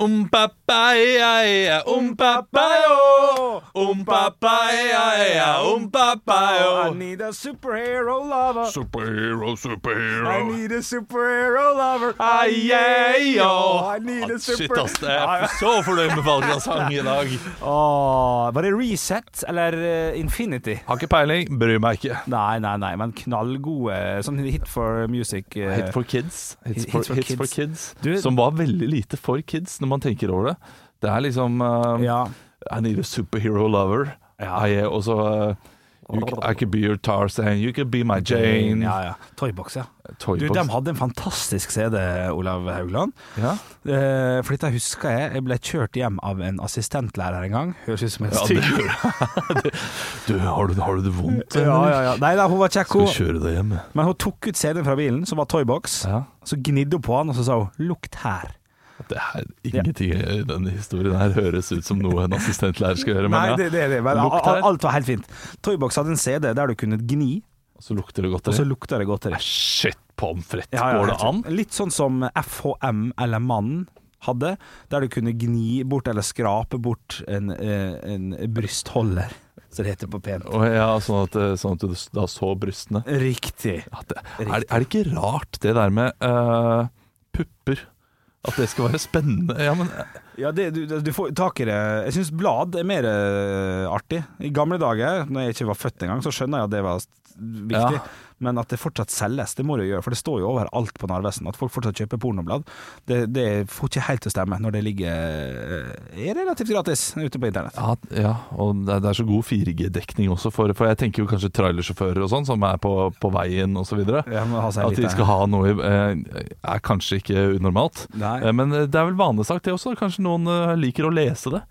Um papaya, um papayo, um papaya, um papayo. I need a superhero lover. Superhero, I need a superhero lover. I need a Shit, ass. Jeg er så fornøyd med valget av sang i dag. Åh, var det Reset eller eh, Infinity? Har ikke peiling, bryr meg ikke. Nei, nei, nei, men knallgode. Sånn hit for music. eh, Hit for kids. Hits Hits for, for hits for kids. kids. Du- Som var veldig lite for kids, når man tenker over det. Det er liksom uh, Ja. I need a superhero lover. Ja. I, og så uh, you, I could be your Tarzan, you could be my Jane. Ja, ja. Toybox, ja. Du, de hadde en fantastisk CD, Olav Haugland. ja. Eh, for dette husker jeg. Jeg ble kjørt hjem av en assistentlærer en gang. Høres ut som en Ja, Du, har du, har du det vondt? ja, ja, ja. Nei da, hun var kjekk, Skal hun. vi kjøre deg hjem? Men hun tok ut CD-en fra bilen, som var Toybox. Ja. Så gnidde hun på han, og så sa hun 'lukt her'. Det er ingenting i denne historien her høres ut som noe en assistentlærer skal gjøre. Nei, det, det, det, men alt var helt fint. Toybox hadde en CD der du kunne gni, Og så lukter det godt. og så lukter det godteri. Shit, pommes frites. Ja, ja, Går det an? Litt sånn som FHM eller Mannen hadde, der du kunne gni bort eller skrape bort en, eh, en brystholder, så det heter på pent. Oh, ja, sånn at, eh, sånn at du da så brystene. Riktig. Det, er, er det ikke rart det der med uh, pupper? At det skal være spennende? Ja, men eh, Ja, det, du, du får tak i det. Jeg syns blad er mer eh, artig. I gamle dager, når jeg ikke var født engang, så skjønner jeg at det var viktig. Ja. Men at det fortsatt selges, det må det jo gjøre. For det står jo overalt på Narvesen at folk fortsatt kjøper pornoblad. Det, det får ikke helt til å stemme når det ligger eh, er relativt gratis ute på internett. ja, ja, og det er, så god 4G-dekning også, for, for jeg tenker jo kanskje trailersjåfører og sånn, som er på, på veien osv. Ja, At de skal ha noe i eh, er kanskje ikke unormalt. Nei. Eh, Men det er vel vanesagt det også. Kanskje noen liker å lese det.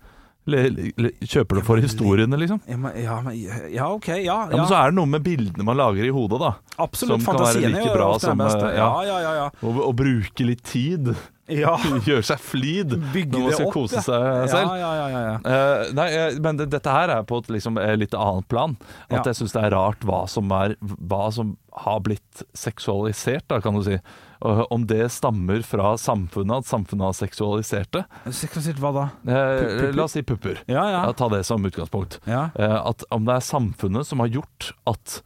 Kjøper det for historiene, liksom. Ja, men, ja, men, ja, OK. Ja, Ja, ja. Men så er det noe med bildene man lager i hodet, da. Absolutt. som kan være like bra som, Å, eh, Ja, ja. ja, ja. ja. Og, og bruke litt tid. ja. Gjøre seg flid Bygge når man skal opp, kose ja. seg selv. Ja, ja, ja. Eh, nei, eh, men det, dette her er på et liksom, litt annet plan. At jeg syns det er rart hva som, er, hva som har blitt seksualisert, da, kan du si. Og om det stammer fra samfunnet, at samfunnet har seksualisert det. Seksualisert hva da? Eh, la oss si pupper. Ja, ja. Ta det som utgangspunkt. Ja. Eh, at om det er samfunnet som har gjort at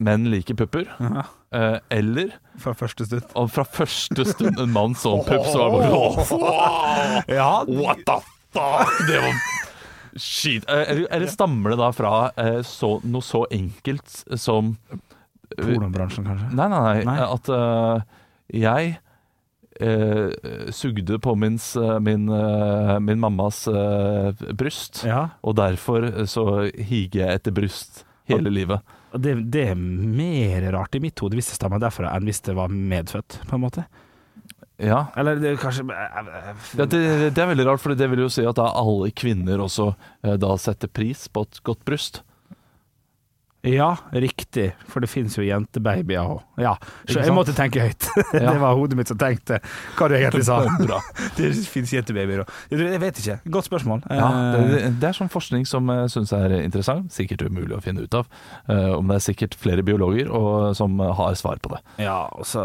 menn liker pupper, Ja. eh, eller Fra første stund. om fra første stund en mann så en pupp, så var det bare Ja, What the fuck? Det var Shit. Eh, Eller, eller stammer det da fra eh, så, noe så enkelt som pornobransjen, kanskje? Nei, nei, nei. Nei. At eh, jeg eh, sugde på min, min, eh, min mammas eh, bryst, Ja. og derfor så higer jeg etter bryst hele livet. Og Det, det er mer rart i mitt hode hvis det stammer derfra, enn hvis det var medfødt, på en måte. Ja. Eller det er kanskje Ja, det, det er veldig rart, for det vil jo si at da alle kvinner også eh, da setter pris på et godt bryst. Ja, riktig, for det finnes jo jentebabyer òg. Ja, så jeg måtte tenke høyt. Det var hodet mitt som tenkte hva du egentlig sa. Det finnes jentebabyer òg. Jeg vet ikke. Godt spørsmål. Ja, Eh, det, det er sånn forskning som jeg syns er interessant. Sikkert umulig å finne ut av. Eh, om det er sikkert flere biologer og, som har svar på det. ja, også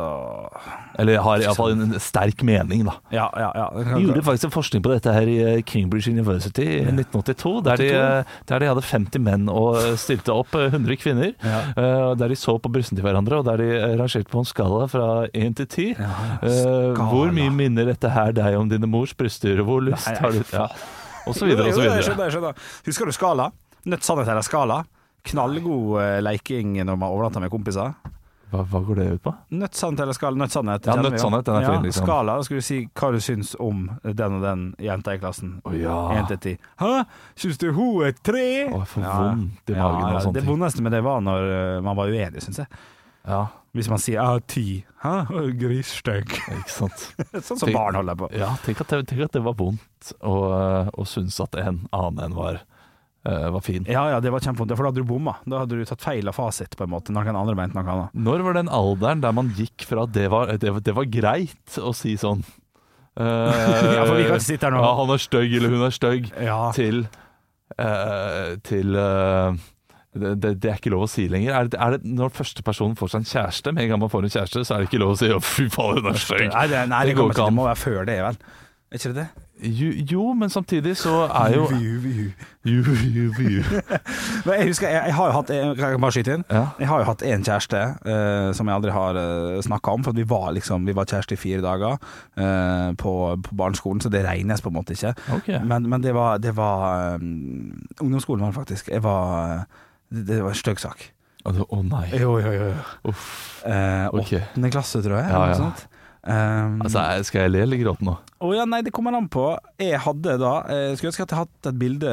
Eller har iallfall en sterk mening, da. Ja, ja, ja. De gjorde faktisk en forskning på dette her i eh, Cambridge University i 1982, der de, 82? eh, der de hadde 50 menn og eh, stilte opp eh, 100 kvinner. Ja. eh, Der de så på brystene til hverandre, og der de eh, rangerte på en skala fra 1 til 10. Ja, Eh, hvor mye minner dette her deg om dine mors bryster? Hvor lyst Nei, har du ja. Og så videre, og så Jo, jo, videre. skjønner, skjønner. Husker du Skala? Nødt sannhet eller Skala? Knallgod leiking når man overnatter med kompiser. Hva, hva går det ut på? Nødtsannhet, eller Skala? Nødtsannhet. Ja, kjenner nødt vi jo. sannhet, den er fin, Ja, liksom. Skala, da skulle du si hva du syns om den og den jenta i klassen. Å ja. 1 til 10. Hæ? Syns du hun er tre? Å, for Ja. vondt i magen Ja, og sånne Det vondeste med det var når eh, man var uenig, syns jeg. Ja, Hvis man sier ja, ti. Hæ? Grisstygg. ikke sant. sånn som Tenk- barn holder på. Ja, tenk at det, tenk at det var vondt å, å synes at en annen enn var, eh, var fin. Ja, ja, det var kjempevondt, for da hadde du bomma. Da hadde du tatt feil av fasit, på en måte. Noen andre mente noe annet. Når var den alderen der man gikk fra det var, det, det var greit å si sånn uh, Ja, for vi kan ikke sitte her nå. Ja, han er stygg eller hun er stygg, Ja. til, uh, til uh, det, det, det er ikke lov å si lenger. Er det, er det Når første personen får seg en kjæreste, med en gang man får en kjæreste, så er det ikke lov å si fy faen, hun er stygg'. Nei, det, nei, det, Det går ikke ikke. an. det må være før det, vel? Er ikke det det? Jo, jo, men samtidig så er jo. Men jeg husker, jeg, jeg har jo hatt en- Kan jeg bare skyte inn? Ja. Jeg har jo hatt en kjæreste uh, som jeg aldri har uh, snakka om, for vi var liksom Vi var kjærester i fire dager uh, på, på barneskolen, så det regnes på en måte ikke. Okay. Men, men det var, det var um, Ungdomsskolen var det faktisk. Jeg var Det, det var en stygg sak. Å å nei. Jo, jo, jo. Uff. Eh, Ok. Åttende klasse, tror jeg. Ja, ja. Um, Altså, skal jeg le eller gråte nå? Å ja, nei, det kommer an på. Jeg hadde da Jeg skulle ønske at jeg hadde et bilde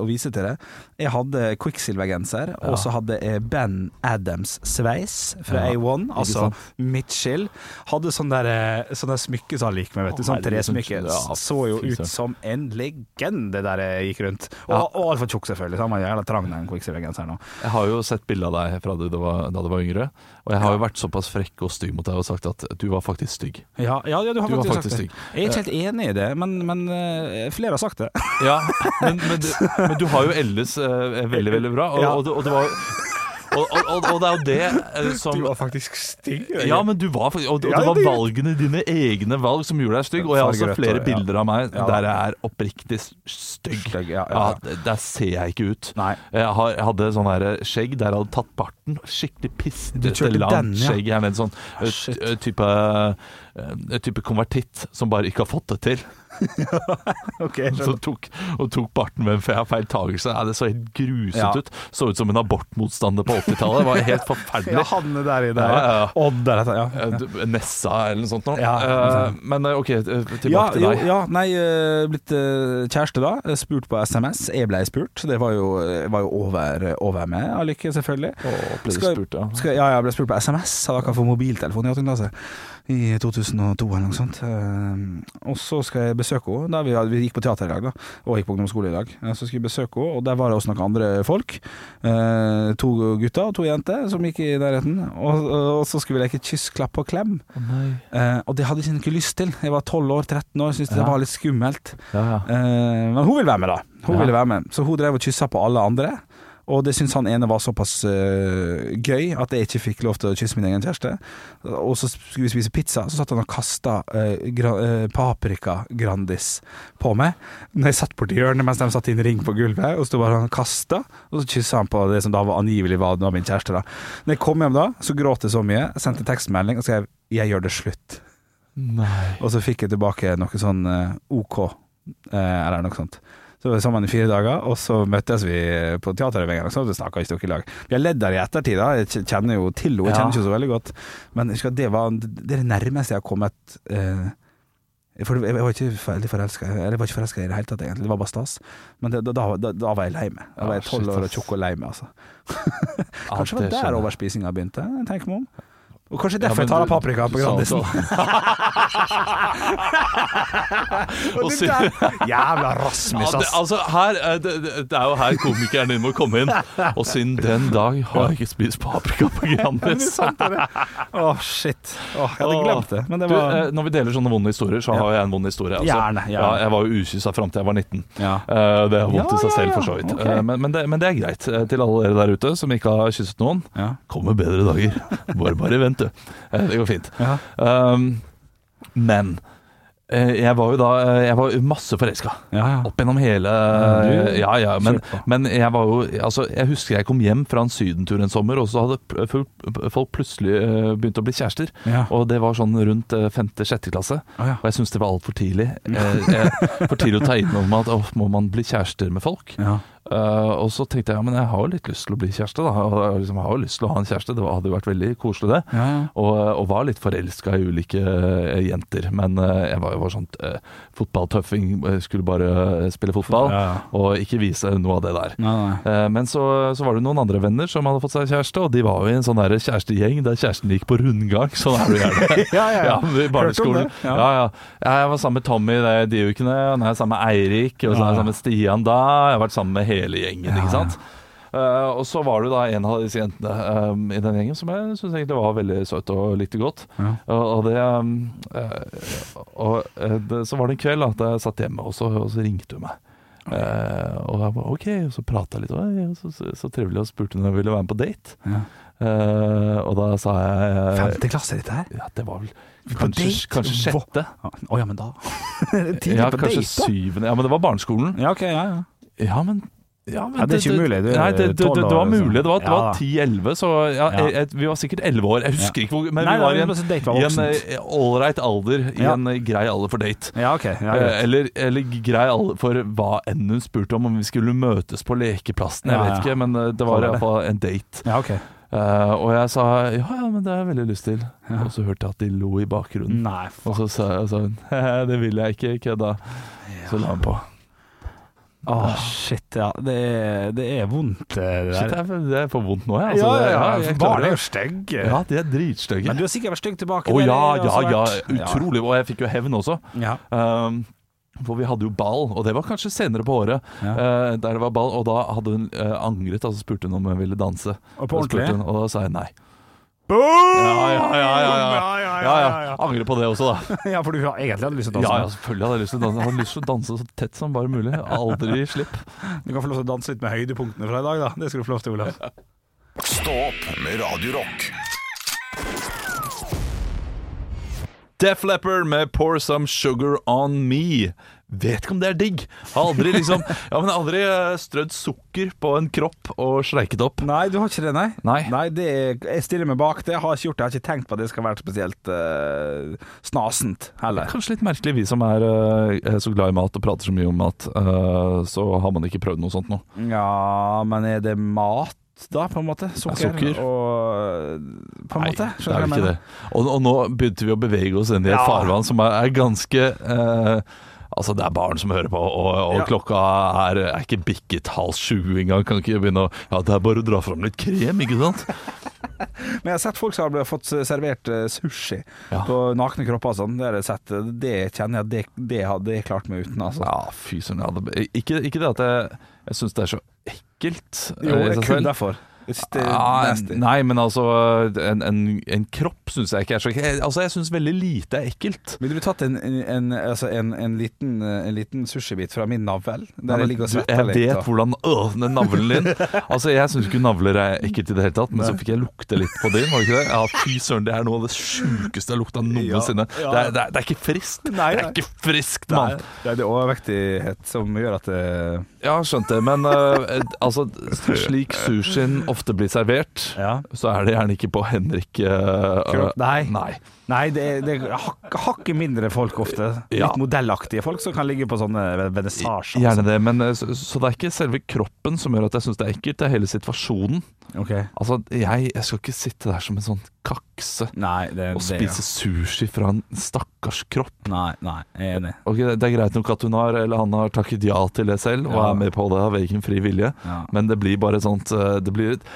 å vise til det. Jeg hadde Quicksilver-genser, Ja. og så hadde jeg Ben Adams-sveis fra Ja, A1, altså? Mitchell. Hadde sånn der, eh, sånn der smykke som han liker med, vet du. Å, Sånn tresmykke. ja, Så jo ut som en legende der jeg gikk rundt. Og, Ja. og altfor tjukk, selvfølgelig. Så han var jævla trang, den Quicksilver-genseren òg. Jeg har jo sett bilde av deg fra da du var, da du var yngre, og jeg har jo vært såpass frekk og stygg mot deg og sagt at du var faktisk stygg. Ja, du har Du var faktisk, faktisk sagt stygg. Jeg er ikke helt enig i det, men, men eh, flere har sagt det. Ja, men, men, du, men du har jo ellers eh, veldig, veldig bra, og, Ja. og, det- og det var og, og, og, det er jo det som Du var faktisk stygg. Ja, men du var faktisk Og, og det var valgene dine egne valg som gjorde deg stygg. Og jeg har også flere bilder av meg der jeg er oppriktig stygg. Ja, der ser jeg ikke ut. Jeg, hadde sånn skjegg der jeg hadde tatt barten. Skikkelig pissete, langt ja. skjegg. Jeg er en sånn eh, type, eh, type konvertitt som bare ikke har fått det til. Ok, Så tok, og tok barten med en feil feiltagelse. Ja, det så helt grusomt Ja. ut. Så ut som en abortmotstander på 80-tallet. Det var helt Ja, forferdelig. han er der i der. Ja, ja, ja. Odd der, ja. Nessa eller noe sånt noe. Ja, Eh, men eh, ok, tilbake Ja, til deg. ja, nei, blitt kjæreste da. Spurt på SMS. Jeg ble spurt. Det var jo, var jo over, over med av lykke, selvfølgelig. Å, ble du Skal- spurt, ja. Skal, ja, jeg ble spurt på SMS Hadde akkurat fått mobiltelefon i 8. klasse. I 2002 eller noe sånt. Eh, og så skal jeg besøke henne. Vi, vi gikk på teater i dag, da. Og gikk på ungdomsskole i dag. Så skulle jeg besøke henne, og der var det også noen andre folk. Eh, to gutter og to jenter som gikk i nærheten. Og, og så skulle vi leke kyss, klapp og klem. Oh. Eh, og det hadde jeg ikke lyst til. Jeg var 12 år, 13 år, syntes det var litt skummelt. Ja, ja. Eh, men hun ville være med, da. Hun Ja. ville være med Så hun drev og kyssa på alle andre. Og det syntes han ene var såpass uh, gøy at jeg ikke fikk lov til å kysse min egen kjæreste. Og så skulle vi spise pizza, så satt han og kasta uh, gra uh, paprika Grandis på meg. Når jeg satt borti hjørnet mens de satt i en ring på gulvet, og så bare han kasta, og så kyssa han på det som da var angivelig var, min kjæreste. da Når jeg kom hjem da, så gråt jeg så mye, sendte tekstmelding og skrev 'Jeg gjør det slutt'. Nei. Og så fikk jeg tilbake noe sånn eh, OK, eh, eller noe sånt. Så var vi sammen i fire dager, og så møttes vi på teaterøving. Så snakka ikke dere i lag. Vi har ledd der i ettertid, da. Jeg kjenner jo til henne, Ja. kjenner ikke så veldig godt. Men det var det er det nærmeste jeg har kommet eh, For jeg var ikke veldig forelska. I det hele tatt, egentlig. Det var bare stas. Men det, da, da, da var jeg lei meg. Da var jeg tolv år og tjukk og lei meg, altså. Kanskje det var der overspisinga begynte. Jeg meg om. Og kanskje derfor jeg tar av paprika på Grandisen. Og Og det der- Jævla Rasmus, ass. altså, her, eh, det, det er jo her komikeren din må komme inn. Og siden den dag har jeg ikke spist paprika på Grandis. Åh, shit. Åh, jeg hadde glemt det. Men det var du, når vi deler sånne vonde historier, så har jeg en vond historie. Altså. Gjerne, gjerne. Ja, jeg var jo ukyssa fram til jeg var 19. Ja. Eh, det er vondt i seg selv, for så vidt. Okay. Eh, men, men, det, men det er greit. Eh, Til alle dere der ute som ikke har kysset noen, Ja. kommer bedre dager. Bare bare vent, du. Eh, Det går fint. Ja. Um, men eh, jeg var jo da eh, Jeg var masse forelska. Ja, ja. Opp gjennom hele Ja, ja. Men, men jeg var jo Altså, jeg husker jeg kom hjem fra en sydentur en sommer, og så hadde folk plutselig begynt å bli kjærester. Ja. Og det var sånn rundt femte-sjette klasse. Å, ja. Og jeg syntes det var altfor tidlig. Jeg, jeg, for tidlig å ta inn over meg at åh, må man bli kjærester med folk? Eh, og så tenkte jeg ja, men jeg har jo litt lyst til å bli kjæreste. da Og jeg liksom, har jo lyst til å ha en kjæreste. Det hadde jo vært veldig koselig, det. Ja, ja. Og, og var litt forelska i ulike uh, jenter. Men uh, jeg var jo var sånn eh, fotballtøffing, eh, skulle bare eh, spille fotball. Ja. Og ikke vise noe av det der. Eh, Men så, så var det noen andre venner som hadde fått seg kjæreste, og de var jo i en sånn der kjærestegjeng der kjæresten gikk på rundgang. Sånn er det gjerne. Ja, ja, ja. i barneskolen. Ja. Ja. Jeg var sammen med Tommy de, de ukene, og nå er jeg sammen med Eirik, og så er jeg sammen med Stian da. Jeg har vært sammen med hele gjengen, Ja, ikke sant. Uh, og så var det da en av disse jentene um, i den gjengen som jeg syns egentlig var veldig søt og likte godt. Ja. Og, og det um, uh, Og det, så var det en kveld at jeg satt hjemme, og så, og så ringte hun meg. Og jeg bare OK, og så prata jeg litt, og så, så, så trivelig, og spurte om jeg ville være med på date. Ja. Og da sa jeg Femte klasse, dette her? Ja, det var vel kanskje, kanskje sjette. Å ja, men da Tidlig Ja, på date, da. syvende. Ja, men det var barneskolen. Ja, ok, ja, ja. Ja, men ja, men Ja, det er ikke umulig, du nei, det, det, det, det var liksom. mulig. Det var, Ja, var 10-11, så ja, jeg, vi var sikkert 11 år. Jeg husker ikke hvor Men Nei, vi var i en, i en eh, ålreit alder, i en eh, grei alder for date. Ja, ok. Ja, Eh, eller, eller grei alder for hva enn hun spurte om, om vi skulle møtes på lekeplassen. Jeg vet ikke, men eh, det var det. iallfall en date. ja, ok. Eh, og jeg sa ja, ja, men det har jeg veldig lyst til. Og så hørte jeg at de lo i bakgrunnen. Nei, Og så sa jeg sånn Det vil jeg ikke, kødda. Så la hun på. Åh, shit, ja. Det er, det er vondt, det Shit, det er for vondt nå, jeg. ja, Altså, det- ja, jeg barn er det. jo stygge. Ja, de er dritstygge. Men du har sikkert vært stygg tilbake. Å der, ja, ja, ja. Utrolig. Og jeg fikk jo hevn også. Ja. Um, for vi hadde jo ball, og det var kanskje senere på året. Ja. Uh, der det var ball Og da hadde hun uh, angret, altså spurte hun om hun ville danse. Og på ordentlig? hun, og da sa jeg nei. Boom! Ja, ja, ja. ja, ja. Ja. Angrer på det også, da. Ja, for du har egentlig hadde lyst til å danse. Ja, ja, selvfølgelig hadde jeg lyst til å danse. Jeg hadde lyst til å danse så tett som bare mulig. Aldri slipp. Du kan få lov til å danse litt med høydepunktene fra i dag, da. Det skal du få lov til, Olav. Stå opp med Radio Rock. Def Leppard med Pour Some Sugar On Me. Vet ikke om det er digg. Har aldri liksom Ja, men aldri eh, strødd sukker på en kropp og sleiket opp. Nei, du har ikke det, nei? Nei. det er, jeg stiller meg bak det. Jeg har ikke gjort det. Jeg har ikke tenkt på at det skal være spesielt uh, snasent heller. Kanskje litt merkelig, vi som er eh, så glad i mat og prater så mye om mat. uh, så har man ikke prøvd noe sånt nå. Ja, men er det mat? Da, på en måte. Sukker. sukker. Og På en måte. det er jo ikke det. Og, og nå begynte vi å bevege oss inn i et Ja. farvann som er, er ganske eh, Altså, det er barn som hører på, og, og Ja. klokka er, er ikke bikket halv sju engang. Kan ikke begynne å Ja, det er bare å dra fram litt krem, ikke sant? Men jeg har sett folk som har fått servert eh, sushi Ja. på nakne kropper og sånn. Det. Det kjenner jeg at det, det hadde jeg klart meg uten, altså. Ja, fy søren. Ikke, ikke det at jeg, jeg syns det er så ekkelt. Jo, det er kun derfor. Nasty. nei, men altså En, en, en kropp syns jeg ikke er så ekkelt. Altså, jeg syns veldig lite er ekkelt. Ville du tatt en, en, altså en, en, liten, liten sushibit fra min navl, der jeg ligger og svetter svetter jeg vet og- hvordan øh, den navlen din Altså, Jeg syns ikke navler er ekkelt i det hele tatt, men så fikk jeg lukte litt på din. Var det ikke det? Ja, fy søren, det er noe av det sjukeste jeg har lukta noensinne. Ja, ja. Det, er, det, er, det er ikke friskt. Nei, Det er ikke friskt, mann. det er det overvektighet som gjør at det Ja, skjønte det. Men uh, altså, slik sushien ofte blir servert, Ja. så er det gjerne ikke på Henrik Uh, Nei. Nei. Nei, det det er hak, hakket mindre folk ofte. Ja. Litt modellaktige folk som kan ligge på sånne vernissasjer. Gjerne det, men øh, så, så det er ikke selve kroppen som gjør at jeg syns det er ekkelt, det er hele situasjonen. Ok. Altså, jeg, jeg skal ikke sitte der som en sånn kakse Nei, det, og det spise sushi fra en stakkars kropp. Nei, nei, jeg er enig. Ok, Det er greit nok at hun har Eller han har takket ja til det selv og Ja. er med på det av egen fri vilje, Ja. men det blir bare sånt eh, Det blir et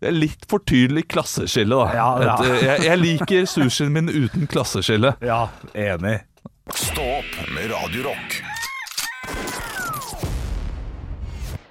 det er litt for tydelig klasseskille, da. Ja, ja. Et, eh, jeg, jeg liker sushien min uten klasseskille. Ja, enig. Stå opp med Radiorock.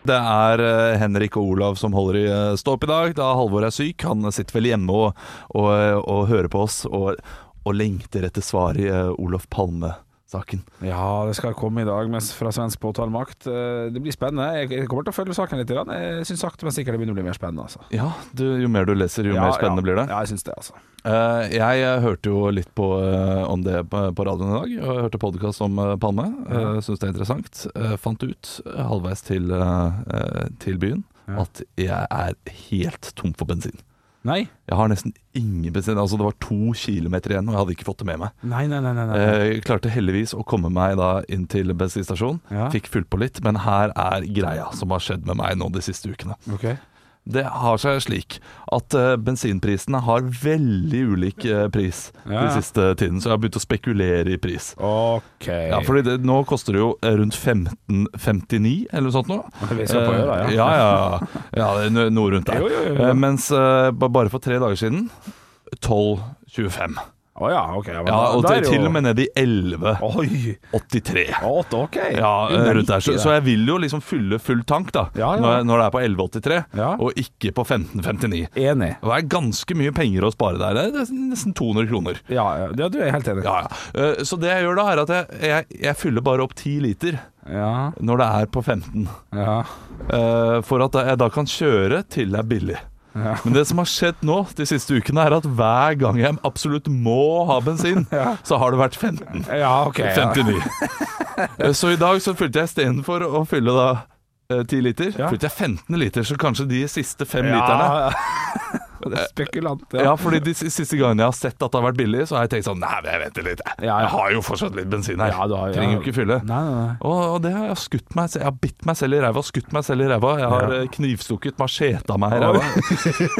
Det er eh, Henrik og Olav som holder i eh, stå opp i dag, da Halvor er syk. Han sitter vel hjemme og, og, og hører på oss og, og lengter etter svar i Olof Olof Palme-saken. Ja, det skal komme i dag mens fra svensk påtalemakt. Eh, Det blir spennende. Jeg jeg kommer til å følge saken litt. Jeg syns sakte, men sikkert det begynner å bli mer spennende. Altså. Ja, du, jo mer du leser, jo Ja, mer spennende ja. blir det. Ja, jeg syns det, altså. Eh, jeg eh, hørte jo litt på, om det på, radioen i dag. Og jeg hørte podkast om Palme. Uh, Syns det er interessant. Jeg fant ut halvveis til, til byen at jeg er helt tom for bensin. Nei. Jeg har nesten ingen bensin. Altså Det var to kilometer igjen, og jeg hadde ikke fått det med meg. Nei, nei, nei. nei, nei. Eh, klarte heldigvis å komme meg da inn til bensinstasjonen. Ja. Fikk fylt på litt, men her er greia som har skjedd med meg nå de siste ukene. Ok. Det har seg slik at uh, bensinprisene har veldig ulik uh, pris Ja, den siste tiden, så jeg har begynt å spekulere i pris. Ok. Ja, fordi det, Nå koster det jo eh, rundt 15,59 eller noe sånt nå. Vi skal på øra, ja. ja, ja, ja, ja, det noe rundt der. Jo, jo, jo, Mens bare for tre dager siden 12,25. Å ja, ok. Ja, men Ja, og til, til og med ned i 11. Oi! 83. Åtte, ok. Ja, rundt der. Så, så jeg vil jo liksom fylle full tank da Ja, ja. Når, jeg, når det er på 1183, Ja. og ikke på 1559. Enig. Det er ganske mye penger å spare der. Det er nesten 200 kroner. Ja, ja, du er helt enig. Ja, ja. Eh, Så det jeg gjør da, er at jeg, jeg, jeg fyller bare opp 10 liter Ja, når det er på 15. ja. eh, For at jeg da kan kjøre til det er billig. Ja. Men det som har skjedd nå de siste ukene, er at hver gang jeg absolutt må ha bensin, Ja. så har det vært 15. Ja, ok. 59. Eh, Så i dag så fylte jeg istedenfor å fylle da eh, 10 liter, Ja. fylte jeg 15 liter. Så kanskje de siste fem literne Spekulant, ja. fordi de siste gangene jeg har sett at det har vært billig, så har jeg tenkt sånn Nei, men jeg venter litt. jeg. Har jo fortsatt litt bensin her. Ja, du har- Trenger jo ikke fylle. Nei, nei, nei. Og, og det har jeg skutt meg Jeg har bitt meg selv i ræva, skutt meg selv i ræva. Jeg har Ja. eh, knivstukket macheta meg i ræva.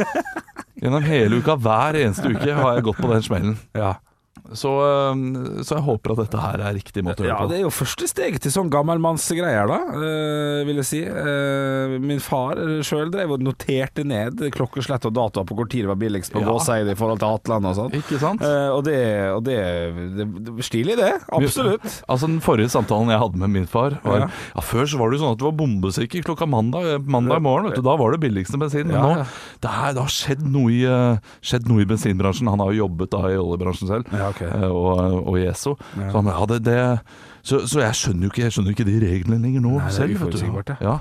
Gjennom hele uka, hver eneste uke, har jeg gått på den smellen. Ja. Så, eh, så jeg håper at dette her er riktig måte å Ja, gjøre det på. er jo første steg til sånn gammelmannsgreier, da, eh, vil jeg si. Eh, min far sjøl drev og noterte ned klokkeslett og datoer på hvor tid det var billigst på Ja. Gåseid i forhold til Hatland og sånn. Ikke sant? Og det, og det, det, det Stilig, det. Absolutt. Altså Den forrige samtalen jeg hadde med min far var Ja. ja. Før så var det jo sånn at det var bombesikker klokka mandag Mandag morgen. vet du Da var det billigste bensin. Men Ja, nå det, er, det har skjedd noe, i, skjedd noe i bensinbransjen. Han har jo jobbet da i oljebransjen selv, Ja, ok. Eh, og, og Esso. Ja. Så, ja, det, det, så, så jeg skjønner jo ikke, skjønner ikke de reglene lenger nå Nei, selv. vet du. Ja.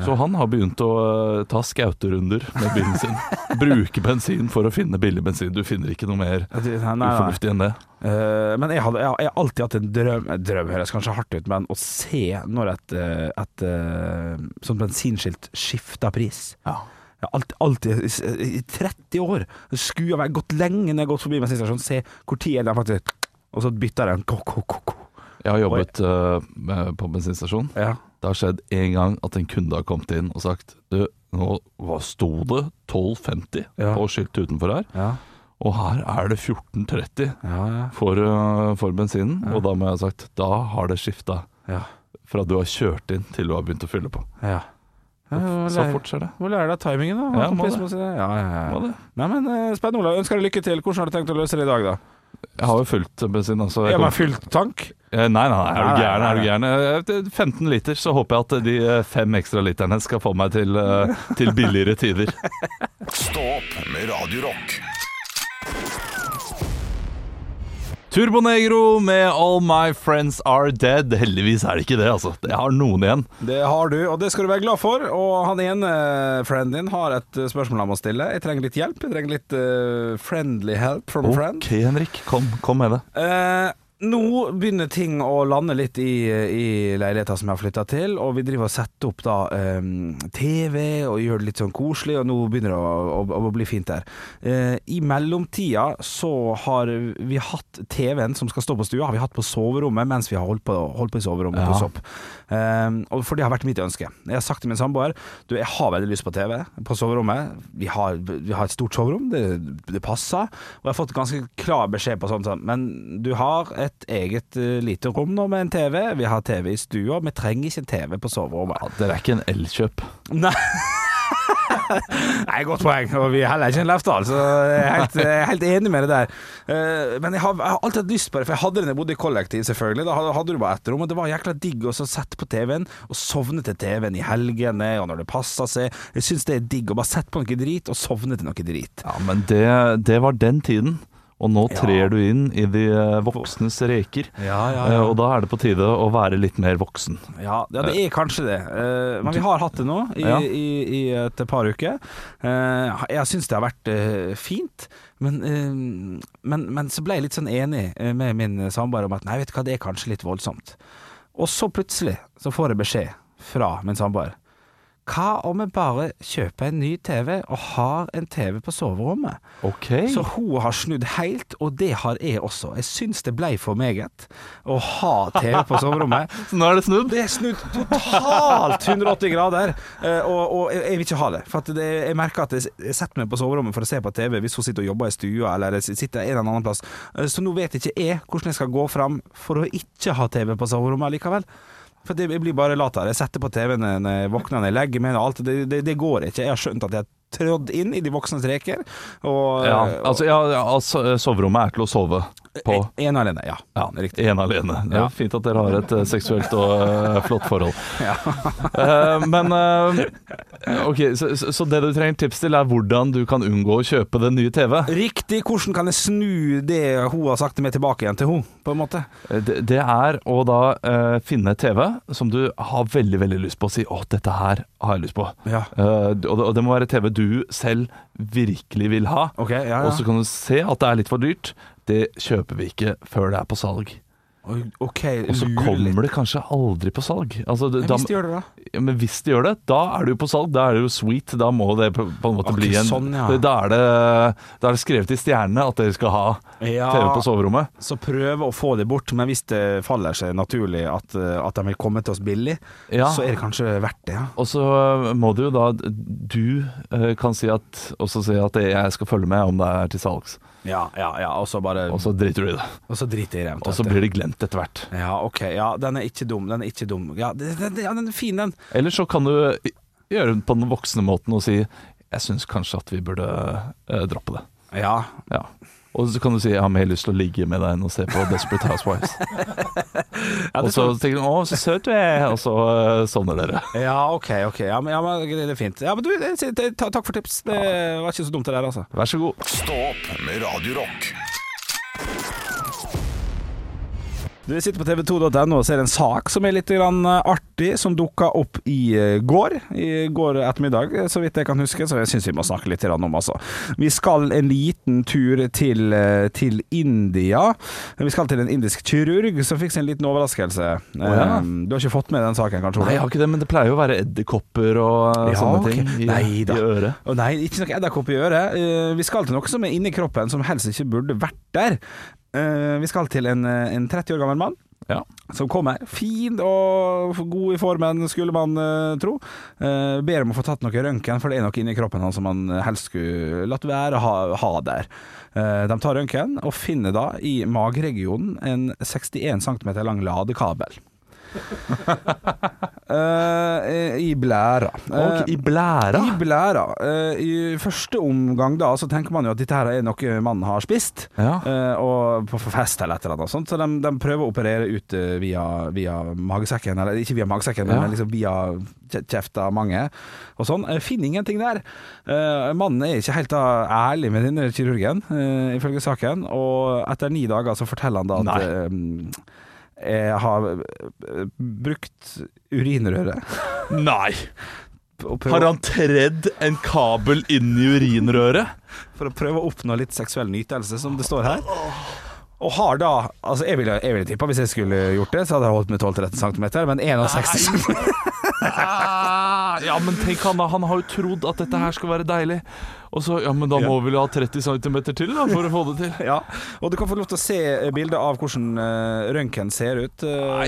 Så han har begynt å eh, ta skauterunder med bilen sin. Bruke bensin for å finne billig bensin. Du finner ikke noe mer Ja, ufornuftig enn det. Uh, men jeg, hadde, jeg, jeg har alltid hatt en drøm drøm høres kanskje hardt ut, men å se når et, et, et eh, sånt bensinskilt skifter pris. Jeg har alltid, alltid i- i 30 år skulle jeg gått lenge når jeg har gått forbi bensinstasjonen, se hvor tid er det faktisk Og så bytter den. en. Jeg har jobbet eh, med, på bensinstasjon. Ja. Det har skjedd en gang at en kunde har kommet inn og sagt Du, nå sto det 12,50 Ja. på skiltet utenfor her, Ja, og her er det 14,30 ja, ja. for, uh, for bensinen. Og da må jeg ha sagt da har det skifta ja. fra du har kjørt inn til du har begynt å fylle på. ja. Så fort skjer det. Må lære deg timingen, da. Ja, må det. må si det. Ja, ja, ja. Må det. Nei, men eh, Spennende, Olav. Ønsker deg lykke til. Hvordan har du tenkt å løse det i dag, da? Jeg har jo fullt bensin. Altså, jeg kommer- fylt tank? Eh, Nei, nei, nei, er du gæren? Er du gæren? Eh, 15 liter så håper jeg at de eh, fem ekstra literne skal få meg til, eh, til billigere tider. Stå opp med Radio Rock. Turbonegro med All My Friends Are Dead. Heldigvis er det ikke det, altså. Jeg har noen igjen. Det har du, og det skal du være glad for. Og han ene frienden din har et eh, spørsmål han må stille. Jeg trenger litt hjelp. Jeg trenger litt uh, friendly help from a friend. Ok, Henrik. Kom, kom med det. Eh, nå begynner ting å lande litt i, i leiligheta som jeg har flytta til, og vi driver og setter opp da um, TV og gjør det litt sånn koselig, og nå begynner det å, å, å bli fint der. Uh, I mellomtida så har vi hatt TV-en som skal stå på stua, har vi hatt på soverommet mens vi har holdt på, holdt på i soverommet Ja. på sopp. opp. Eh, og for det har vært mitt ønske. Jeg har sagt til min samboer du, jeg har veldig lyst på TV på soverommet. Vi har, vi har et stort soverom, det, det passer. Og jeg har fått ganske klar beskjed på sånt sånn Men du har et eget uh, lite rom nå med en TV. Vi har TV i stua. Vi trenger ikke en TV på soverommet. Ja, dere er ikke en elkjøp. Nei. Nei, Godt poeng. Og vi er heller ikke en Lefdal, så jeg er helt, jeg er helt enig med det der. Eh, Men jeg har, jeg har alltid hatt lyst på det, for jeg hadde det da jeg bodde i kollektiv, selvfølgelig. Da hadde du bare ett rom, og det var jækla digg å sette på TV-en og sovne til TV-en i helgene og når det passa seg. Jeg syns det er digg å bare sette på noe drit og sovne til noe drit. Ja, men det, det var den tiden. Og nå Ja. trer du inn i de eh, voksnes reker. Ja, ja, Og da er det på tide å være litt mer voksen. Ja, det er kanskje det. Eh, men vi har hatt det nå i, i, i et par uker. Eh, jeg syns det har vært eh, fint, men, eh, men, men så ble jeg litt sånn enig eh, med min samboer om at nei, vet du hva, det er kanskje litt voldsomt. Og så plutselig så får jeg beskjed fra min samboer. Hva om jeg bare kjøper en ny TV og har en TV på soverommet? Ok. Så hun har snudd helt, og det har jeg også. Jeg syns det ble for meget å ha TV på soverommet. Så nå er det snudd? Det er snudd totalt 180 grader, eh, og, og jeg, jeg vil ikke ha det. For det, jeg merker at jeg jeg setter meg på soverommet for å se på TV hvis hun sitter og jobber i stua, eller jeg sitter en eller annen plass. Eh, Så nå vet ikke jeg hvordan jeg skal gå fram for å ikke ha TV på soverommet likevel. For jeg blir bare latere. Jeg setter på TV-en når jeg våkner, når jeg legger meg. Det, det, det går ikke. Jeg har skjønt at jeg trådd inn i de voksnes reker. Og, Ja, altså, ja, ja, altså, soverommet er til å sove på. Én en alene, ja. Ja, Riktig. En alene. Det er fint at dere har et eh, seksuelt og eh, flott forhold. uh, men uh, Ok, så, så, det du trenger tips til, er hvordan du kan unngå å kjøpe den nye TV. Riktig. Hvordan kan jeg snu det hun har sagt meg tilbake igjen til hun, på en måte? Eh, Det, det er å da eh, finne TV som du har veldig veldig lyst på, og si 'Å, dette her har jeg lyst på'. Ja. Eh, og, det, og det må være TV du selv virkelig vil ha. Okay, ja, ja. Og så kan du se at det er litt for dyrt. Det kjøper vi ikke før det er på salg. Oi, Ok, Og så kommer litt. det kanskje aldri på salg. Altså, det- da, Hvis de gjør det, da? ja, men hvis de gjør det, da er det jo på salg. Da er det jo sweet. Da må det på, på en måte okay, bli en sånn, ja. da, er det, da er det skrevet i stjernene at dere skal ha Ja. TV på soverommet. Så prøv å få det bort, men hvis det faller seg naturlig at, eh, at de vil komme til oss billig, så er det kanskje verdt det. Ja. Og så øh, må det jo da Du øh, kan si at også si at jeg skal følge med om det er til salgs. Ja, ja, ja, og så bare Og så driter du i det. Og så driter jeg i det. Og så blir det glemt etter hvert. Ja, ok. Ja, den er ikke dum. Den er ikke dum. Ja, den, den, ja den er fin, den. Eller så kan du gjøre det på den voksne måten og si Jeg syns kanskje at vi burde eh, droppe det. Ja. Ja. Og så kan du si jeg har mer lyst til å ligge med deg enn å se på Desperate Housewives. Ja, og så tenker du 'Å, så søt du er', og så uh, sovner dere. ja, ok. ok ja, men, ja, men det er fint. Ja, men du, det, det, Takk for tips. Det var ikke så dumt det der, altså. Vær så god. Stå opp med Radio Rock. Du sitter på tv2.no og ser en sak som er litt grann eh, artig, som dukka opp i eh, går. I går ettermiddag, eh, så vidt jeg kan huske, så jeg syns vi må snakke litt grann om, altså. Vi skal en liten tur til, til India. Vi skal til en indisk kirurg som fikk seg en liten overraskelse. ja. Eh, Du har ikke fått med den saken, kanskje? Nei, jeg har ikke det, men det pleier jo å være edderkopper og Ja, sånne okay. ting i, Nei i øret. Oh, nei, ikke noe edderkopp i øret. Vi skal til noe som er inni kroppen, som helst ikke burde vært der. Eh, vi skal til en, eh, en 30 år gammel mann. Ja. Som kommer, fin og god i formen, skulle man uh, tro. Uh, ber om å få tatt noe røntgen, for det er noe inni kroppen hans som man helst skulle latt være å ha, ha der. Uh, de tar røntgen, og finner da i mageregionen en 61 cm lang ladekabel. Eh, I blæra. Og i blæra. I blæra. Uh, I første omgang da, så tenker man jo at dette her er noe mannen har spist. Ja. eh, og på fest eller et eller annet sånt. Så de, de prøver å operere ut eh, via, via magesekken, eller ikke via magesekken, Ja. men liksom via kjefta mange og sånn. Eh, finner ingenting der. Eh, mannen er ikke helt da ærlig med denne kirurgen, eh, ifølge saken. Og etter ni dager så forteller han da at eh, jeg har eh, brukt urinrøret. Nei! Har han tredd en kabel inn i urinrøret? for å prøve å oppnå litt seksuell nytelse, som det står her. Og har da Altså, jeg ville, jeg ville tippa hvis jeg skulle gjort det, så hadde jeg holdt med 12-13 cm, men 61 cm Ja, men tenk han da, han har jo trodd at dette her skal være deilig. Og så, ja, men da må vi vel ha 30 cm til da, for å få det til. Ja, og du kan få lov til å se bildet av hvordan uh, røntgen ser ut. Uh,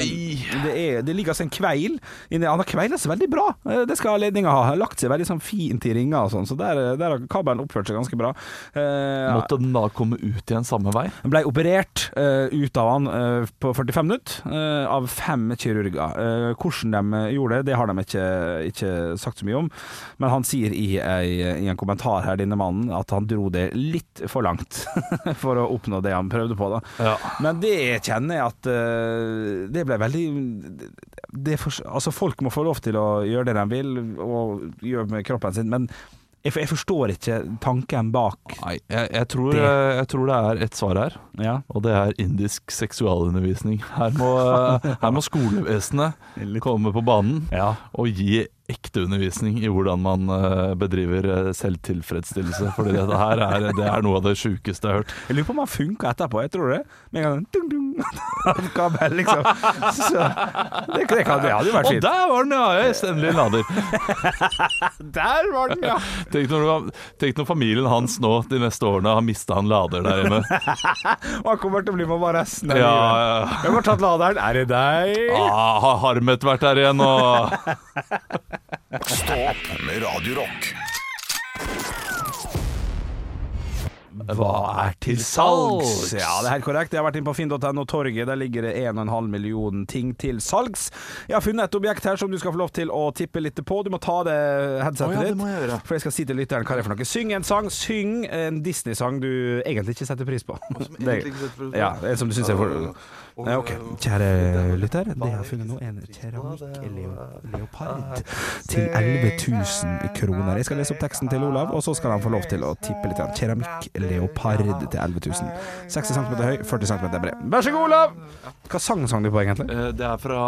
det, er, det ligger altså en kveil inni Han har kveila seg veldig bra, uh, det skal ledninga ha. Lagt seg veldig sånn fint i ringer og sånn, så der, der har kabelen oppført seg ganske bra. Eh, Måtte den da komme ut igjen samme vei? Den ble operert eh, ut av han eh, på 45 minutter eh, av fem kirurger. Eh, hvordan de gjorde det, det har de ikke, ikke sagt så mye om. Men han sier i, ei, i en kommentar her, denne mannen, at han dro det litt for langt for å oppnå det han prøvde på. da. Ja. Men det kjenner jeg at eh, det ble veldig det for, Altså Folk må få lov til å gjøre det de vil, og gjøre med kroppen sin, men jeg, jeg forstår ikke tanken bak. Nei, jeg, jeg, tror, jeg tror det er ett svar her, Ja. og det er indisk seksualundervisning. Her må, her må skolevesenet komme på banen Ja. og gi ekte undervisning i hvordan man eh, bedriver eh, selvtilfredsstillelse. Fordi dette her er, det er noe av det sjukeste jeg har hørt. Jeg lurer på om han funka etterpå. Jeg tror det. Med en gang dung, dung, kabel, liksom. Så, det, det, kan, det hadde jo vært fint. Og der var den, ja! Jeg endelig lader. Der var den, ja! Tenk når, tenk når familien hans nå de neste årene har mista en lader der inne. Og han kommer til å bli med bare resten av Ja, livet. ja. Hvem har tatt laderen. Er det deg? Ah, har Harmet vært der igjen og Stå opp med Radiorock. Hva er til salgs? Ja, det er helt korrekt. Jeg har vært inne på finn.no Torget. Der ligger det 1,5 million ting til salgs. Jeg har funnet et objekt her som du skal få lov til å tippe litt på. Du må ta det headsetet Å ja, det ditt. jeg. For jeg skal si til lytteren hva det er for noe. Syng en sang. Syng en Disney-sang du egentlig ikke setter pris på. Det, egentlig ikke setter pris på? ja, en som du syns er for Ja, Ok, kjære lytter. Det jeg har funnet nå, en keramikkleopard til 11 000 kroner. Jeg skal lese opp teksten til Olav, og så skal han få lov til å tippe litt. Keramikkleopard til 11 000. 60 cm høy, 40 cm bred. Vær så god, Olav! Hva sang sang du på, egentlig? Eh, Det er fra,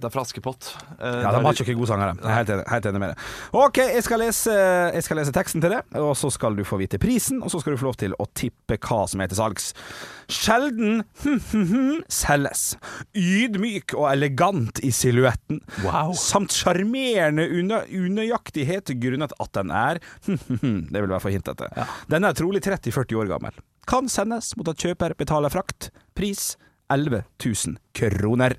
det er fra Askepott. Eh, Ja, det de har litt- ikke gode sangere. Jeg er helt enig, helt enig med det. OK, jeg skal, lese, jeg skal lese teksten til det, og så skal du få vite prisen, og så skal du få lov til å tippe hva som er til salgs. Sjelden selges. Ydmyk og elegant i silhuetten. Wow. Samt sjarmerende unø unøyaktighet grunnet at den er Det vil være for hintete. Den er trolig 30-40 år gammel. Kan sendes mot at kjøper betaler frakt. Pris 11 000 kroner.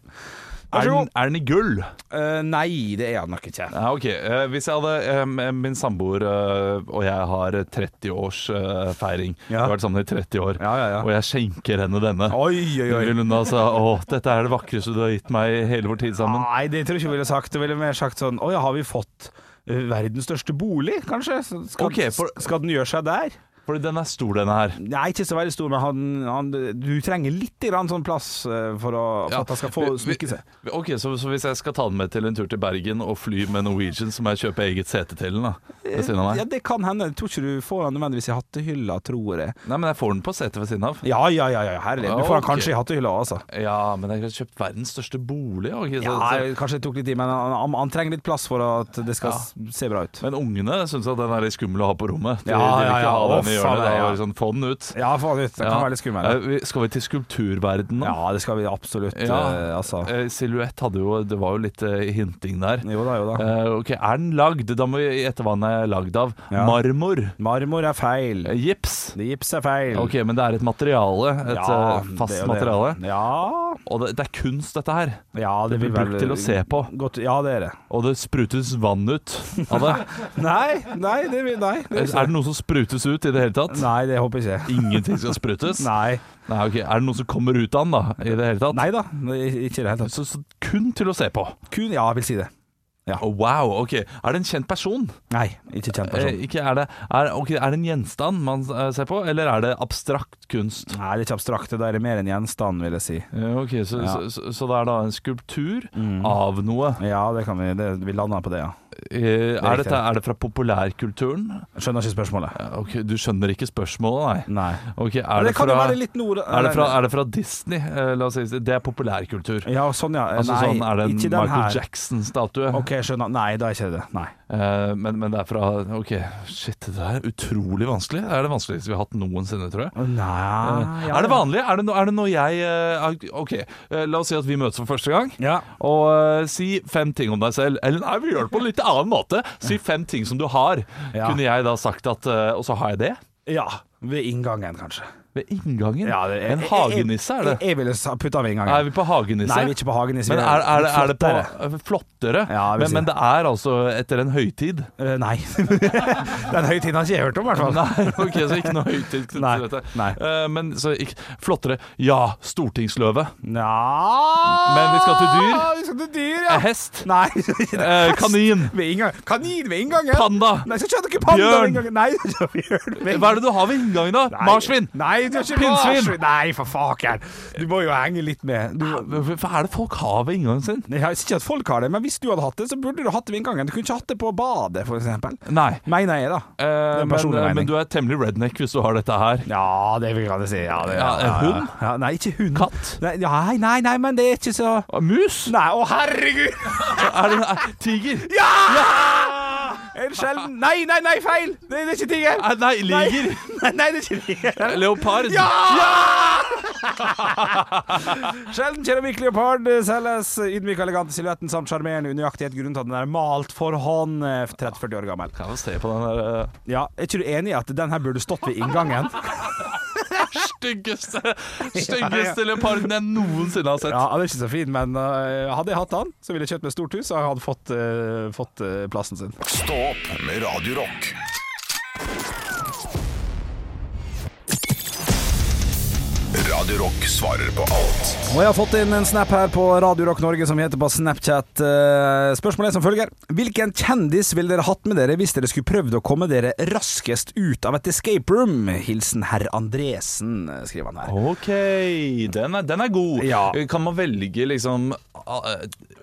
Er den, er den i gull? Uh, nei, det er den nok ikke. Ja, ok. uh, hvis jeg hadde eh, Min samboer uh, og jeg har 30 års eh, feiring. Vi har vært sammen i 30 år. Ja, ja, ja. Og jeg skjenker henne denne. Oi, oi, oi. Vil hun da si å, dette er det vakreste du har gitt meg i hele vår tid sammen? Nei, det tror jeg ikke jeg ville sagt. Det ville mer sagt sånn Å ja, har vi fått verdens største bolig, kanskje? Skal, Ok, for- skal den gjøre seg der? Fordi den er stor, denne her. Nei, ikke så veldig stor, men han, han, du trenger litt grann sånn plass eh, for, å, for Ja, at han skal få smykke seg. Ok, så, så hvis jeg skal ta den med til en tur til Bergen og fly med Norwegian, så må jeg kjøpe eget sete til den? da Ved siden av Ja, det kan hende. Jeg tror ikke du får den nødvendigvis i hattehylla, tror jeg. Nei, men jeg får den på setet ved siden av. Ja, ja, ja, ja herlig. Du får den kanskje i hattehylla, altså. Ja, men jeg har kjøpt verdens største bolig. Okay, så, Ja, så, kanskje det tok litt tid, men han, han, han trenger litt plass for at det skal Ja. se bra ut. men ungene syns at den er litt skummel å ha på rommet. De, Ja, ja, ja. I hjørnet. Da, ja. sånn, få den ut. Ja, få den ut. Det kan være litt skummelt. Eh, Skal vi til skulpturverden nå? Ja, det skal vi absolutt. Eh, altså. Eh, Silhuett hadde jo Det var jo litt hinting der. Jo da, jo da. Ok, Er den lagd? Da må vi gjette hva den er lagd av. Marmor. Marmor er feil. Gips. Gips er feil. Ok, men det er et materiale. Et fast det det. materiale. Ja, Og det, det er kunst, dette her. ja Det det blir brukt til å se på. Godt, ja, det er det. Og det sprutes vann ut av det. Nei, nei, det nei, det er, er det noe som sprutes ut i det hele tatt? Nei, det håper jeg ikke. Ingenting skal sprutes? Nei. Nei, okay. Er det noe som kommer ut av den, da? I det hele tatt? Nei da, ikke i det hele tatt. Så, så kun til å se på? Kun, ja, jeg vil si det. Å, wow, ok. Er det en kjent person? Nei, ikke kjent Eh, person. ikke er, det, er, okay, er det en gjenstand man eh, ser på, eller er det abstrakt kunst? Nei, det er ikke abstrakt. Da er det mer en gjenstand, vil jeg si. Eh, ok, så, Ja. så, så, så det er da en skulptur av noe. Ja, det kan vi. Det, vi lander på det, ja. Eh, er, riktig. dette, er det fra populærkulturen? Jeg skjønner ikke spørsmålet. Okay, Ok, Du skjønner ikke spørsmålet, nei? Nei. Okay, er det det, fra, er, det fra, er det fra Disney? Eh, la oss si Det er populærkultur. Ja, sånn, ja. Altså Nei, sånn, Er det en Michael. Jackson-statue? Ok, skjønner. Nei, da er ikke det. Nei. Uh, men, men det er fra Ok, shit, det er utrolig vanskelig. Det er det vanskeligste vi har hatt noensinne, tror jeg. Nei Eh, er det vanlig? Er det, no, er det noe jeg uh, Ok, la oss si at vi møtes for første gang. Ja. Og si fem ting om deg selv. Eller nei, vi gjør det på litt litt annen måte. Si fem ting som du har. Ja. Kunne jeg da sagt at eh, Og så har jeg det? ja. Ved inngangen, kanskje. Ved inngangen? Ja, det- er, en hagenisse, er det? Jeg, jeg ville putta ved inngangen. Er vi på hagenisse? Nei, vi er ikke på hagenisse. Men er, er, det- er det på flottere. Ja, men, si men det. er altså etter en høytid? Uh, nei. Den høytiden har ikke jeg hørt om, i hvert fall. Nei, ok, så ikke noe høytid knyttet til dette. nei. Uh, men så ikke Flottere. Ja, stortingsløve. Ja Men vi skal til dyr. Vi skal til dyr, ja. Eh, Hest. Nei. uh, kanin. Ved. Kanin ved inngangen. Panda. Nei, jeg skal ikke panda Bjørn. ved inngangen. Nei, bjørn ved Hva er det du har ved inngangen, da? Marsvin. Nei, du er ikke Pinnsvin. Nei, for faken. Du må jo henge litt med. Du, Hva er det folk har ved inngangen sin? jeg sier ikke at folk har det, men hvis du hadde hatt det, så burde du hatt det ved inngangen. Du kunne ikke hatt det på badet, eksempel. Nei. Mener jeg, da. Eh, men, mening. men du er temmelig redneck hvis du har dette her. Ja, det vil jeg si. Ja, det, Ja, en hund? Ja, nei, ikke hund. Katt? Nei, nei, nei, nei, men det er ikke så Mus? Nei, å herregud! Er det en Tiger? Ja! En sjelden Nei, nei, nei, feil! Det, det er ikke tiger. Ah, Nei, liger. Nei, nei, det er ikke tiger. Leopard? Ja! ja! Sjelden keramikkleopard selges ydmyk elegant i silhuetten samt sjarmerende unøyaktighet grunnet at den er malt for hånd. eh, 30-40 år gammel. Kan jo se på den der eh, Ja, Er ikke du enig i at den her burde stått ved inngangen? styggeste Styggeste leoparden jeg noensinne har sett. Ja, Han er ikke så fin, men uh, hadde jeg hatt han, så ville jeg kjøpt meg stort hus, og hadde fått, uh, fått uh, plassen sin. Stå opp med Radio Radio Rock svarer på alt. Og jeg har fått inn en snap her på Radio Rock Norge som heter på Snapchat. Eh, Spørsmålet er som følger. Hvilken kjendis ville dere hatt med dere hvis dere skulle prøvd å komme dere raskest ut av et escape room? Hilsen herr Andresen, skriver han her. Ok, den er, den er god. Ja. Kan man velge liksom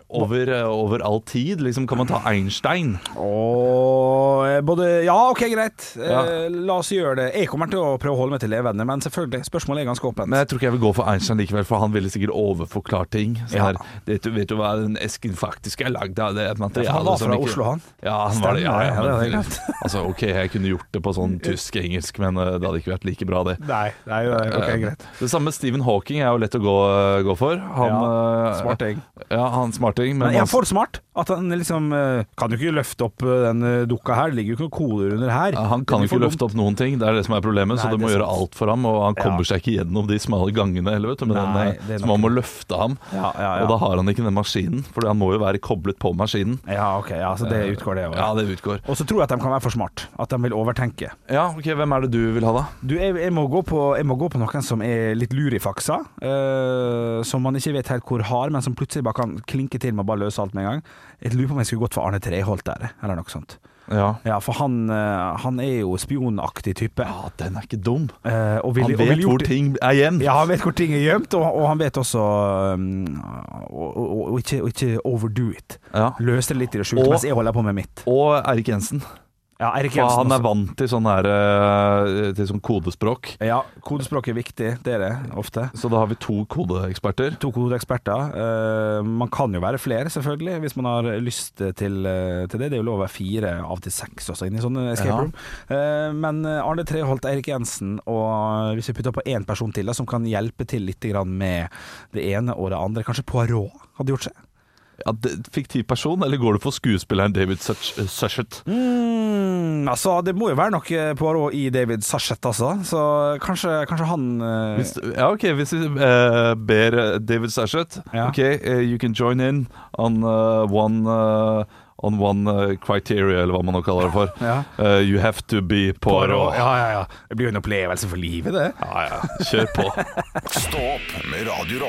over, over all tid? Liksom, kan man ta Einstein? Og eh, både Ja, OK, greit. Eh, Ja. La oss gjøre det. Jeg kommer til å prøve å holde meg til levende, men selvfølgelig, spørsmålet er ganske åpent. Men jeg tror ikke jeg vil gå for Einstein likevel, for han ville sikkert overforklart ting. Ja. her, vet, du, vet du hva den esken faktisk er lagd av? Det er materiale Ja, han var som fra ikke- Oslo, han. Ja, han var det. Ja, ja, Stemmer, det men, er greit. altså, ok, jeg kunne gjort det på sånn tysk-engelsk, men eh, det hadde ikke vært like bra, det. Nei, nei, OK, Eh, greit. Det samme Stephen Hawking er jo lett å gå, gå for. Han, ja, Smarting. Ja, han smarting. Men, Men er han han- for smart? At han liksom Kan jo ikke løfte opp den dukka her, det ligger jo ikke noen koder under her. Han kan ikke løfte opp noen ting, det er det som er problemet. Nei, så du må gjøre alt for ham, og han kommer Ja. seg ikke gjennom de smale gangene heller, vet du. Men Nei, den, så man må løfte ham. Ja, ja, ja. Og da har han ikke den maskinen, for han må jo være koblet på maskinen. Ja, ok, ja, så det utgår det òg. Ja, det utgår. Og så tror jeg at de kan være for smart. At de vil overtenke. Ja, ok, Hvem er det du vil ha, da? Du, jeg, jeg, må gå på, jeg må gå på noen som er litt lurifaksa. eh, som man ikke vet helt hvor har, men som plutselig bare kan klinke til med å bare løse alt med en gang. Jeg lurer på om jeg skulle gått for Arne Treholt der, eller noe sånt. Ja. Ja, for han, eh, han er jo spionaktig type. ja, den er ikke dum. eh, og vil- Han og vet hvor ting er gjemt. Ja, han vet hvor ting er gjemt, og, og han vet også um, å ikke, å ikke overdo it. Ja. Løse det litt i det skjulte mens jeg holder på med mitt. Og Erik Jensen. Ja, Erik Jensen han er vant til sånn her, eh, til sånn kodespråk. Ja, kodespråk er viktig, det er det ofte. Så da har vi to kodeeksperter. To kodeeksperter. Eh, man kan jo være flere, selvfølgelig, hvis man har lyst til, eh, til det. Det er jo lov å være fire, av til seks også, inne i sånne escape Ja. room. Men Arne Treholt, Eirik Jensen og hvis vi putter på én person til da, som kan hjelpe til litt med det ene og det andre, kanskje Poirot hadde gjort seg? Ja, Fiktiv person, eller går du for skuespilleren David Sushet? Suchet? Mm, altså, det må jo være noe Poirot i David Sushet, altså. Så kanskje, kanskje han uh... Hvis, ja, ok, hvis vi uh, ber eh, David Sushet Ja. Ok, uh, you can join in on uh, one uh, On one uh, criteria, eller hva man nå kaller det for. Ja. Uh, you have to be Poirot. Ja, ja, ja. Det blir jo en opplevelse for livet, det. ja, ja. Kjør på. Stå opp med Radio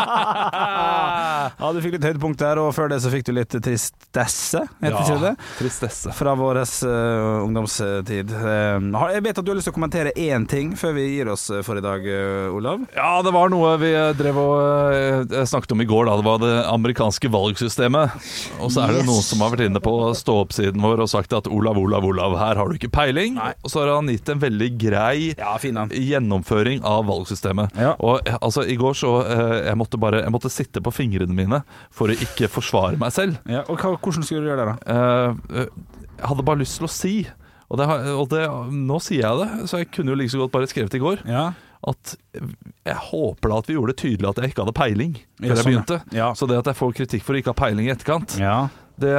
du fikk litt høydepunkt der, og før det så fikk du litt tristesse, heter ja, det? Tristesse. Fra vår uh, ungdomstid. Uh, jeg vet at du har lyst til å kommentere én ting før vi gir oss for i dag, uh, Olav. Ja, det var noe vi drev og eh, snakket om i går. da Det var det amerikanske valgsystemet. Og så er det Yes. noen som har vært inne på stå-opp-siden vår og sagt at Olav, Olav, Olav, her har du ikke peiling. Nei. Og så har han gitt en veldig grei Ja, gjennomføring av valgsystemet. Ja. Og eh, altså, i går så eh, jeg måtte bare Jeg måtte sitte på fingrene mine for å ikke forsvare meg selv. Ja, og hva, hvordan skulle du gjøre det, da? Eh, jeg hadde bare lyst til å si og, det, og det, nå sier jeg det, så jeg kunne jo like så godt bare skrevet i går Ja, at jeg håper da at vi gjorde det tydelig at jeg ikke hadde peiling Ja, før jeg sånn, ja. begynte. Ja. Så det at jeg får kritikk for å ikke ha peiling i etterkant, ja. Det,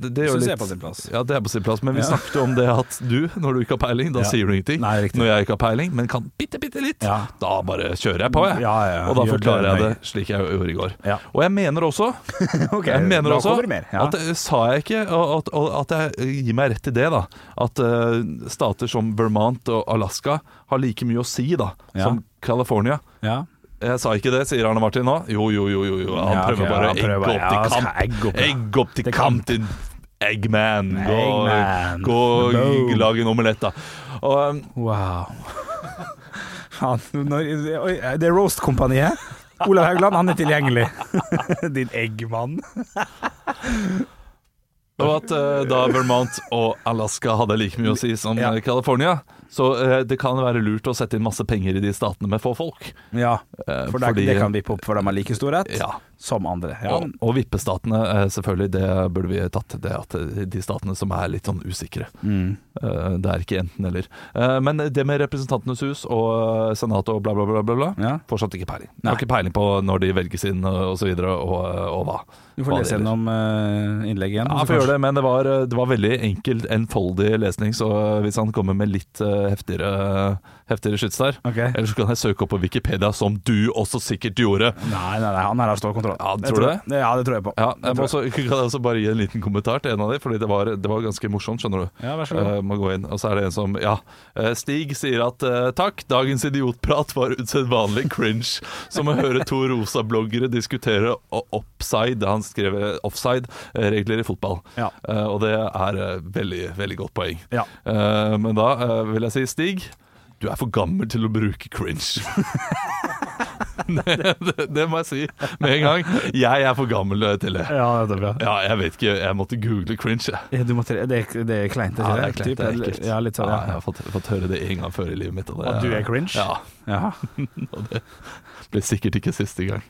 det, det litt er på sin plass. Ja, det er på sin plass. Men vi Ja. snakket om det at du, når du ikke har peiling, da Ja. sier du ingenting. Nei. Når jeg ikke har peiling, men kan bitte, bitte litt, Ja. da bare kjører jeg på, jeg. Ja, ja, Og da forklarer det jeg det slik jeg gjorde i går. Og jeg mener også okay, jeg mener også at sa jeg ikke at, at jeg gir meg rett i det, da. At uh, stater som Vermont og Alaska har like mye å si da som California. ja. Jeg sa ikke det, sier Arne Martin nå. Jo, jo, jo. jo, jo. Han prøver bare å egge opp til han kamp. Egg opp. Egg opp til kamp, din Eggman. Gå, Eggman. gå og lag en omelett, da. Og, um, Wow. Han, det er Roast-kompaniet. Olav Haugland, han er tilgjengelig. Din eggmann. Og at uh, da Vermont og Alaska hadde like mye å si som Ja. eh, California, så uh, det kan være lurt å sette inn masse penger i de statene med få folk. Ja, for det, fordi- det kan vippe opp, for de har like stor rett Ja. Som andre. Ja. Og, og vippestatene, eh, selvfølgelig, det burde vi tatt. Det at de statene som er litt sånn usikre. Mm. Eh, Det er ikke enten-eller. Eh, Men det med Representantenes hus og Senatet og bla, bla, bla, bla, bla Ja. fortsatt ikke peiling. Jeg har ikke peiling på når de velges inn og, så videre, og, og hva. Du får lese gjennom innlegget igjen. Ja, og jeg får gjøre det, men det var, det var veldig enkelt, enfoldig lesning, så hvis han kommer med litt heftigere, heftigere skyts der Ok. Eller så kan jeg søke opp på Wikipedia, som du også sikkert gjorde. Nei, nei, nei, han her har bra. Ja, Jeg tror du det? Ja, det tror jeg på. Ja, jeg må også, kan jeg også bare gi en liten kommentar til en av dem, Fordi det var, det var ganske morsomt, skjønner du. Ja, vær så god. Uh, må gå inn, og så er det en som Ja, eh, Stig sier at uh, takk, dagens idiotprat var usedvanlig cringe. Som å høre to rosa bloggere diskutere offside, han skrev offside, regler i fotball. Ja. Uh, og det er veldig, veldig godt poeng. Ja. Men da vil jeg si, Stig, du er for gammel til å bruke cringe. det, det, må jeg si med en gang. Jeg er for gammel eh, til det. Ja, det er bra. Ja, jeg vet ikke. Jeg måtte google cringe. Ja, Du måtte, det, er, det er kleint, Ja, det er kleint, det er ekkelt. Ja, litt sånn, Ja, jeg har fått, fått høre det en gang før i livet mitt. Og det, og du er cringe? Ja, ja. og det blir sikkert ikke siste gang.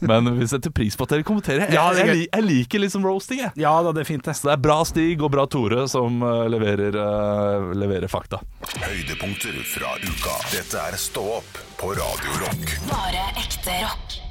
Men vi setter pris på at dere kommenterer. Jeg, Ja, jeg, jeg liker liksom roasting, jeg. Ja da, det er fint, det. Så det er bra Stig og bra Tore som uh, leverer, uh, leverer fakta. Høydepunkter fra uka. Dette er Stå opp på Radio Rock. Bare ekte rock.